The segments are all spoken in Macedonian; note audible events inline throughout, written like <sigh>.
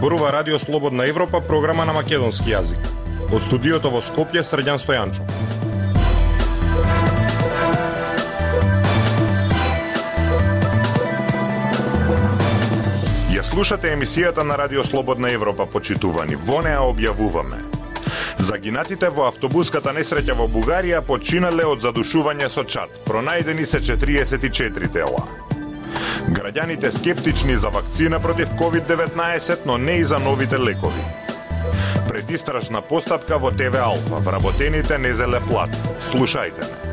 зборува Радио Слободна Европа, програма на македонски јазик. Од студиото во Скопје, Срđан Стојанчо. Ја слушате емисијата на Радио Слободна Европа, почитувани. Во неа објавуваме Загинатите во автобуската несреќа во Бугарија починале од задушување со чат. Пронајдени се 44 тела. Граѓаните скептични за вакцина против COVID-19, но не и за новите лекови. Предистражна постапка во ТВ Алфа. Вработените не зеле плат. Слушајте не.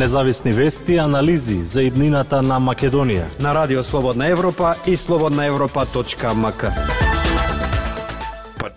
Независни вести и анализи за иднината на Македонија. На Радио Слободна Европа и слободнаевропа.мк.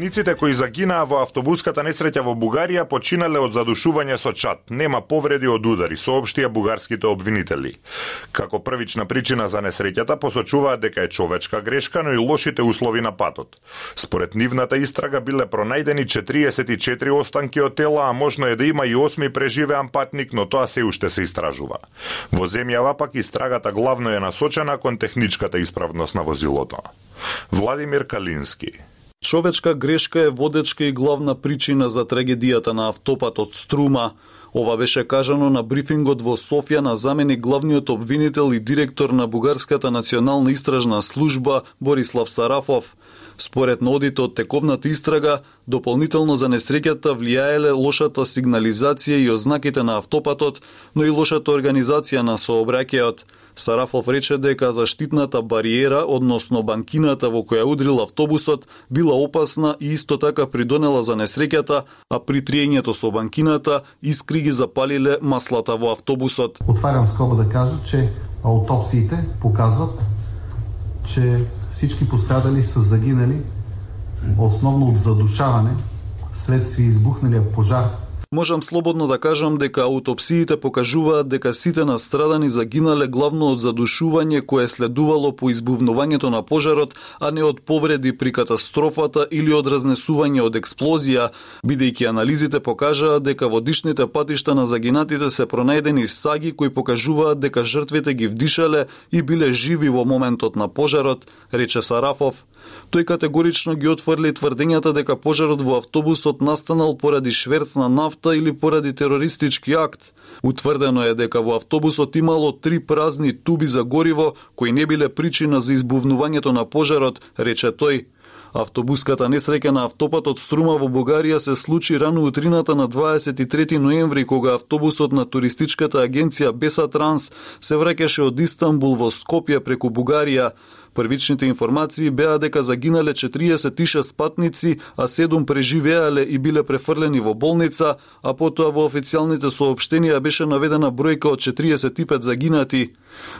Патниците кои загинаа во автобуската несреќа во Бугарија починале од задушување со чат. Нема повреди од удари, соопштија бугарските обвинители. Како првична причина за несреќата посочуваат дека е човечка грешка, но и лошите услови на патот. Според нивната истрага биле пронајдени 44 останки од тела, а можно е да има и осми преживеан патник, но тоа се уште се истражува. Во земјава пак истрагата главно е насочена кон техничката исправност на возилото. Владимир Калински Човечка грешка е водечка и главна причина за трагедијата на автопатот Струма. Ова беше кажано на брифингот во Софија на замени главниот обвинител и директор на Бугарската национална истражна служба Борислав Сарафов. Според нодите тековната истрага, дополнително за несреќата влијаеле лошата сигнализација и ознаките на автопатот, но и лошата организација на сообраќајот. Сарафов рече дека заштитната бариера, односно банкината во која удрил автобусот, била опасна и исто така придонела за несреќата, а при триењето со банкината искри ги запалиле маслата во автобусот. Отварям скоба да кажа, че аутопсиите показват, че всички пострадали са загинали основно од задушаване следствие избухналија пожар Можам слободно да кажам дека аутопсиите покажуваат дека сите настрадани загинале главно од задушување кое следувало по избувнувањето на пожарот, а не од повреди при катастрофата или од разнесување од експлозија, бидејќи анализите покажаа дека во дишните патишта на загинатите се пронајдени саги кои покажуваат дека жртвите ги вдишале и биле живи во моментот на пожарот, рече Сарафов. Тој категорично ги отфрли тврдењата дека пожарот во автобусот настанал поради шверц на нафта или поради терористички акт. Утврдено е дека во автобусот имало три празни туби за гориво кои не биле причина за избувнувањето на пожарот, рече тој. Автобуската несреќа на автопатот Струма во Бугарија се случи рано утрината на 23 ноември кога автобусот на туристичката агенција Беса Транс се враќаше од Истанбул во Скопје преку Бугарија. Првичните информации беа дека загинале 46 патници, а 7 преживеале и биле префрлени во болница, а потоа во официјалните соопштенија беше наведена бројка од 45 загинати.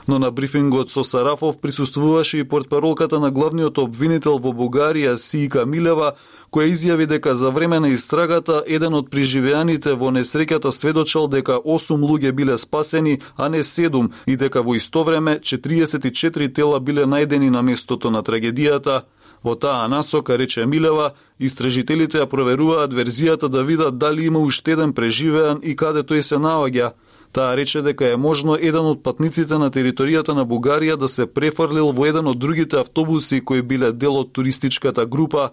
Но на брифингот со Сарафов присуствуваше и портпаролката на главниот обвинител во Бугарија Сиика Милева, која изјави дека за време на истрагата еден од преживеаните во несреќата сведочал дека 8 луѓе биле спасени, а не 7 и дека во исто време 44 тела биле најдени на местото на трагедијата. Во таа насока, рече Милева, истражителите ја проверуваат верзијата да видат дали има уште еден преживеан и каде тој се наоѓа. Таа рече дека е можно еден од патниците на територијата на Бугарија да се префрлил во еден од другите автобуси кои биле дел од туристичката група.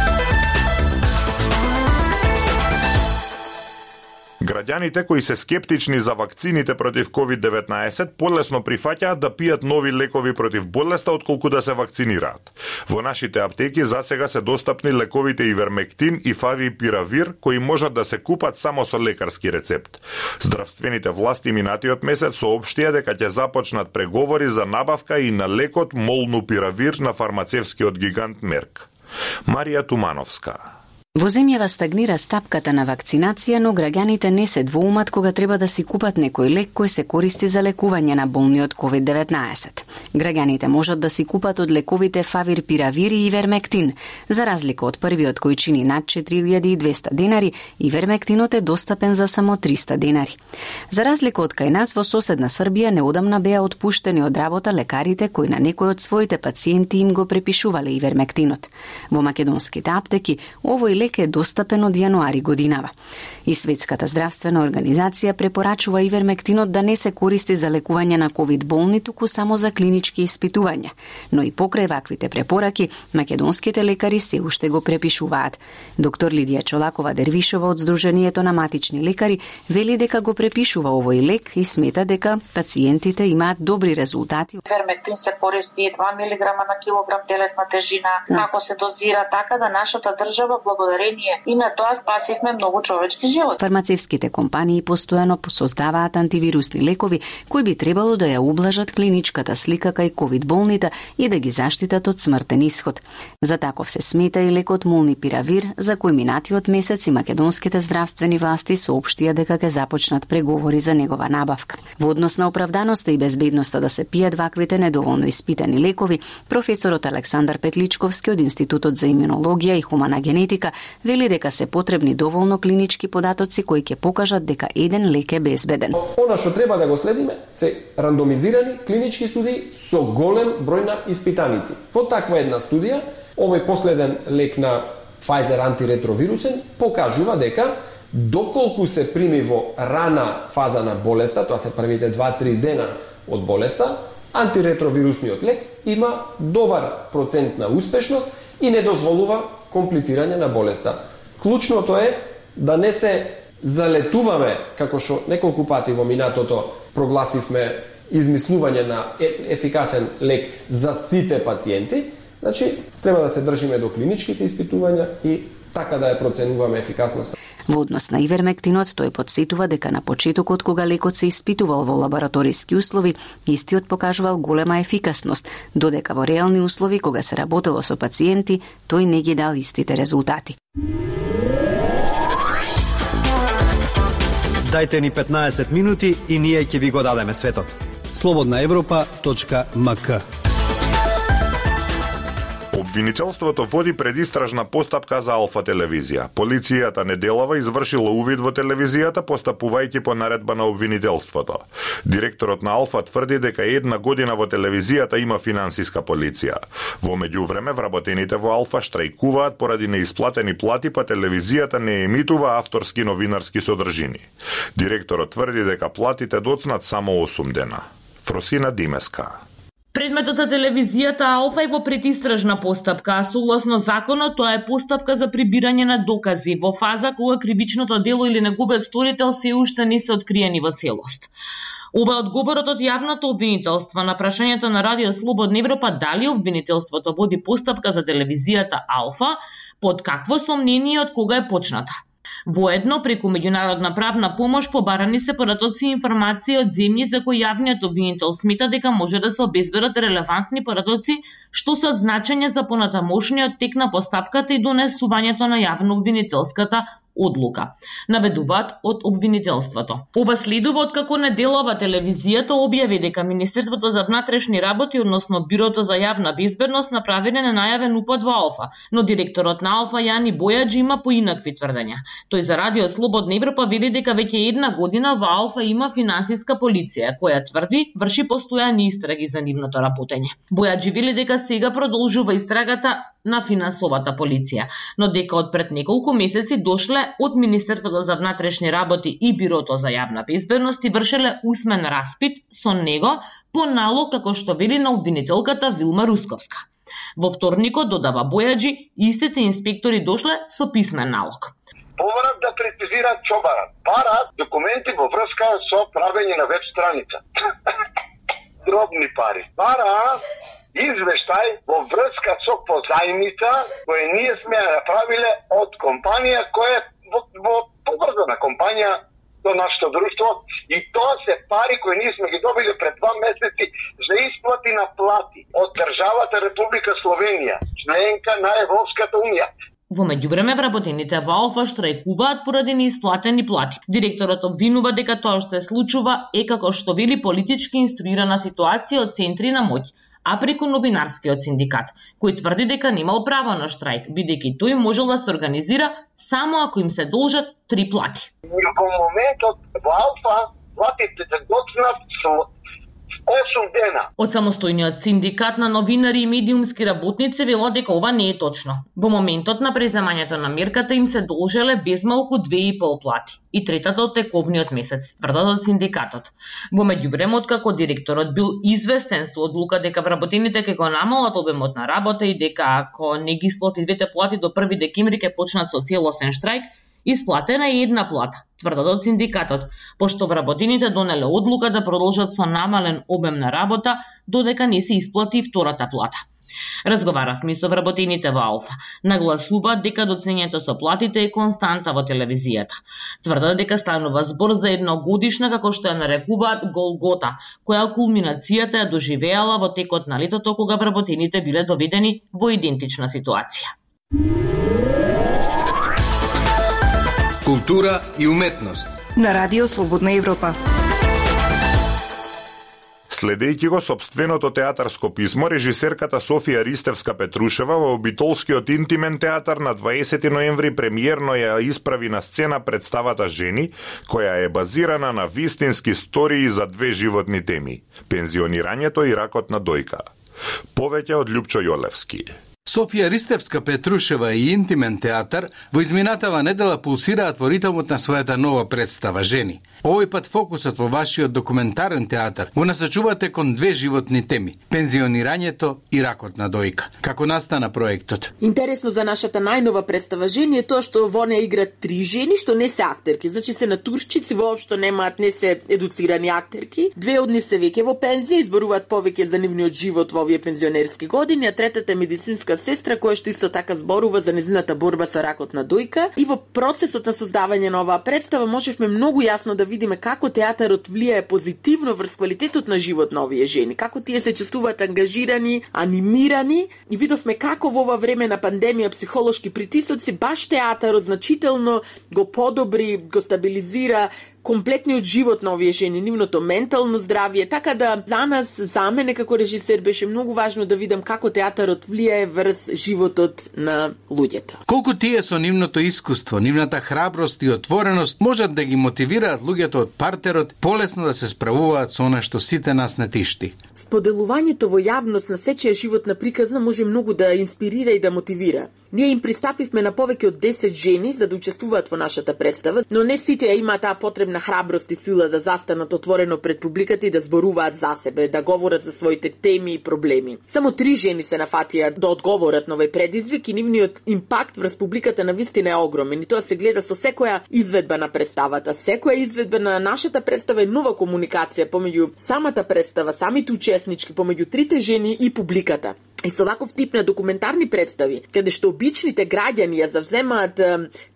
Граѓаните кои се скептични за вакцините против COVID-19 полесно прифаќаат да пијат нови лекови против болеста отколку да се вакцинираат. Во нашите аптеки за сега се достапни лековите Ивермектин и Фавипиравир кои можат да се купат само со лекарски рецепт. Здравствените власти минатиот месец соопштија дека ќе започнат преговори за набавка и на лекот Молнупиравир на фармацевскиот гигант Мерк. Марија Тумановска Во земјава стагнира стапката на вакцинација, но граѓаните не се двоумат кога треба да си купат некој лек кој се користи за лекување на болни од COVID-19. Граѓаните можат да си купат од лековите Фавир пиравири и вермектин, За разлика од првиот кој чини над 4200 денари, вермектинот е достапен за само 300 денари. За разлика од кај нас во соседна Србија неодамна беа отпуштени од работа лекарите кои на некој од своите пациенти им го препишувале и вермектинот. Во македонските аптеки овој лек е достапен од јануари годинава. И Светската здравствена организација препорачува ивермектинот да не се користи за лекување на ковид болни, туку само за клинички испитувања. Но и покрај ваквите препораки, македонските лекари се уште го препишуваат. Доктор Лидија Чолакова Дервишова од Сдруженијето на матични лекари вели дека го препишува овој лек и смета дека пациентите имаат добри резултати. Вермектин се користи 2 мг на килограм телесна тежина, како се дозира така да нашата држава поверение и на тоа спасивме многу човечки живот. Фармацевските компании постојано создаваат антивирусни лекови кои би требало да ја ублажат клиничката слика кај ковид болните и да ги заштитат од смртен исход. За таков се смета и лекот Мулнипиравир, за кој минатиот месец и македонските здравствени власти соопштија дека ќе започнат преговори за негова набавка. Во однос на оправданоста и безбедноста да се пијат ваквите недоволно испитани лекови, професорот Александар Петличковски од Институтот за имунологија и хумана генетика вели дека се потребни доволно клинички податоци кои ќе покажат дека еден лек е безбеден. Она што треба да го следиме се рандомизирани клинички студии со голем број на испитаници. Во таква една студија, овој последен лек на Pfizer антиретровирусен покажува дека доколку се прими во рана фаза на болеста, тоа се првите 2-3 дена од болеста, антиретровирусниот лек има добар процент на успешност и не дозволува комплицирање на болеста. Клучното е да не се залетуваме, како што неколку пати во минатото прогласивме измислување на ефикасен лек за сите пациенти, значи треба да се држиме до клиничките испитувања и така да ја проценуваме ефикасноста. Во однос на ивермектинот, тој подсетува дека на почетокот кога лекот се испитувал во лабораториски услови, истиот покажувал голема ефикасност, додека во реални услови кога се работело со пациенти, тој не ги дал истите резултати. Дайте ни 15 минути и ние ќе ви го дадеме светот. Слободна Европа.мк Обвинителството води предистражна постапка за Алфа телевизија. Полицијата неделава извршила увид во телевизијата постапувајќи по наредба на обвинителството. Директорот на Алфа тврди дека една година во телевизијата има финансиска полиција. Во меѓувреме вработените во Алфа штрајкуваат поради неисплатени плати, па телевизијата не емитува авторски новинарски содржини. Директорот тврди дека платите доцнат само 8 дена. Фросина Димеска. Предметот за телевизијата Алфа е во предистражна постапка, а согласно законот тоа е постапка за прибирање на докази во фаза кога кривичното дело или неговиот сторител се уште не се откриени во целост. Ова одговорот од јавното обвинителство на прашањето на Радио Слободна Европа дали обвинителството води постапка за телевизијата Алфа, под какво сомнение од кога е почната. Воедно, преку меѓународна правна помош побарани се податоци и информации од земји за кои јавниот обвинител смета дека може да се обезбедат релевантни податоци што се од значење за понатамошниот тек на постапката и донесувањето на јавно обвинителската одлука, наведуваат од обвинителството. Ова следува од како неделова телевизијата објави дека Министерството за внатрешни работи, односно Бирото за јавна безбедност, направиле ненајавен упад во Алфа, но директорот на Алфа Јани Бојаджи има поинакви тврдења. Тој за Радио Слободна Европа вели дека веќе една година во Алфа има финансиска полиција, која тврди врши постојани истраги за нивното работење. Бојаджи вели дека сега продолжува истрагата на финансовата полиција, но дека од пред неколку месеци дошле од Министерството за внатрешни работи и Бирото за јавна безбедност и вршеле усмен распит со него по налог како што вели на обвинителката Вилма Русковска. Во вторникот додава Бојаджи, истите инспектори дошле со писмен налог. Поварат да прецизираат чобарат. Парат документи во врска со правење на веб страница. <coughs> Дробни пари. Пара извештај во врска со позајмица која ние сме ја направиле од компанија која е во, во поврзана компанија до нашето друштво и тоа се пари кои ние сме ги добили пред два месеци за исплати на плати од државата Република Словенија, членка на Европската Унија. Во меѓувреме вработените во Алфа штрајкуваат поради неисплатени плати. Директорот обвинува дека тоа што се случува е како што вели политички инструирана ситуација од центри на моќ, а преку новинарскиот синдикат, кој тврди дека немал право на штрајк, бидејќи тој можел да се организира само ако им се должат три плати. Во моментот во Алфа платите да се доцнат со 8 дена. Од самостојниот синдикат на новинари и медиумски работници велат дека ова не е точно. Во моментот на преземањето на мерката им се должеле безмалку 2,5 плати и третата од тековниот месец, тврдат од синдикатот. Во меѓувреме, откако директорот бил известен со одлука дека вработените ќе го намалат обемот на работа и дека ако не ги исплати двете плати до 1 декември ќе почнат со целосен штрајк, Исплатена е една плата, тврдат од синдикатот, пошто вработените донеле одлука да продолжат со намален обем на работа додека не се исплати втората плата. Разговаравме со вработените во Алфа. Нагласуваат дека доцењето со платите е константа во телевизијата. Тврдат дека станува збор за едногодишна, како што ја нарекуваат, голгота, која кулминацијата ја доживеала во текот на летото кога вработените биле доведени во идентична ситуација. Култура и уметност. На Радио Слободна Европа. Следејќи го собственото театарско писмо, режисерката Софија Ристевска Петрушева во обитолскиот интимен театар на 20 ноември премиерно ја исправи на сцена представата Жени, која е базирана на вистински стории за две животни теми – пензионирањето и ракот на дојка. Повеќе од Лјупчо Јолевски. Софија Ристевска Петрушева и Интимен театар во изминатава недела пулсираат во ритмот на својата нова представа Жени. Овој пат фокусот во вашиот документарен театар го насочувате кон две животни теми – пензионирањето и ракот на дојка. Како настана проектот? Интересно за нашата најнова представа Жени е тоа што во неа играат три жени што не се актерки, значи се натуршчици, воопшто немаат не се едуцирани актерки. Две од нив се веќе во пензија, изборуваат повеќе за нивниот живот во овие пензионерски години, а третата е медицинска медицинска сестра која што исто така зборува за незината борба со ракот на дојка и во процесот на создавање на оваа представа можевме многу јасно да видиме како театарот влијае позитивно врз квалитетот на живот на овие жени, како тие се чувствуваат ангажирани, анимирани и видовме како во ова време на пандемија психолошки притисоци баш театарот значително го подобри, го стабилизира комплетниот живот на овие жени, нивното ментално здравје, така да за нас, за мене како режисер беше многу важно да видам како театарот влијае врз животот на луѓето. Колку тие со нивното искуство, нивната храброст и отвореност можат да ги мотивираат луѓето од партерот полесно да се справуваат со она што сите нас не тишти. Споделувањето во јавност на сечија животна приказна може многу да инспирира и да мотивира. Ние им пристапивме на повеќе од 10 жени за да учествуваат во нашата представа, но не сите ја имаат таа потребна храброст и сила да застанат отворено пред публиката и да зборуваат за себе, да говорат за своите теми и проблеми. Само три жени се нафатија да одговорат на овој предизвик и нивниот импакт врз публиката на вистина е огромен и тоа се гледа со секоја изведба на представата. Секоја изведба на нашата представа е нова комуникација помеѓу самата представа, самите учеснички, помеѓу трите жени и публиката. И со ваков тип на документарни представи, каде што обичните граѓани ја завземаат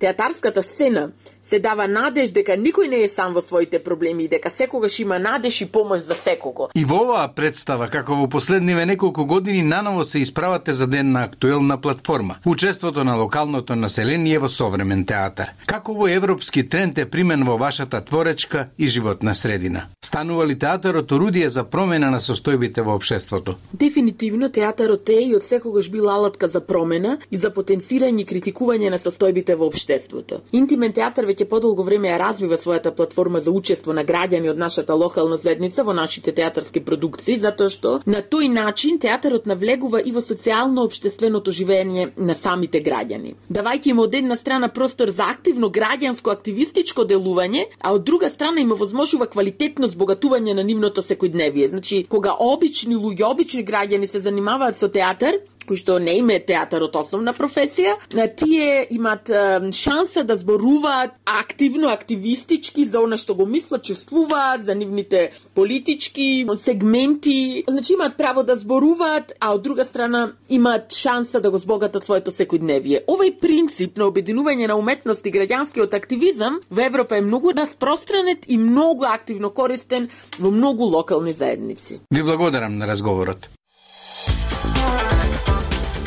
театарската сцена, се дава надеж дека никој не е сам во своите проблеми и дека секогаш има надеж и помош за секого. И во оваа представа, како во последниве неколку години, наново се исправате за ден на актуелна платформа. Учеството на локалното население во современ театар. Како во европски тренд е примен во вашата творечка и животна средина? Станува ли театарот орудие за промена на состојбите во општеството? Дефинитивно театарот е и од секогаш бил алатка за промена и за потенцирање и критикување на состојбите во општеството. Интимен театар веќе подолго време ја развива својата платформа за учество на граѓани од нашата локална заедница во нашите театарски продукции, затоа што на тој начин театарот навлегува и во социјално-обштественото живење на самите граѓани. Давајќи им од една страна простор за активно граѓанско активистичко делување, а од друга страна има овозможува квалитетно збогатување на нивното секојдневие. Значи, кога обични луѓе, обични граѓани се занимаваат со театар, кои што не име театарот основна професија, тие имат шанса да зборуваат активно, активистички за она што го мислат, чувствуваат, за нивните политички сегменти. Значи имаат право да зборуваат, а од друга страна имаат шанса да го збогатат своето секојдневие. Овој принцип на обединување на уметност и граѓанскиот активизам во Европа е многу распространет и многу активно користен во многу локални заедници. Ви благодарам на разговорот.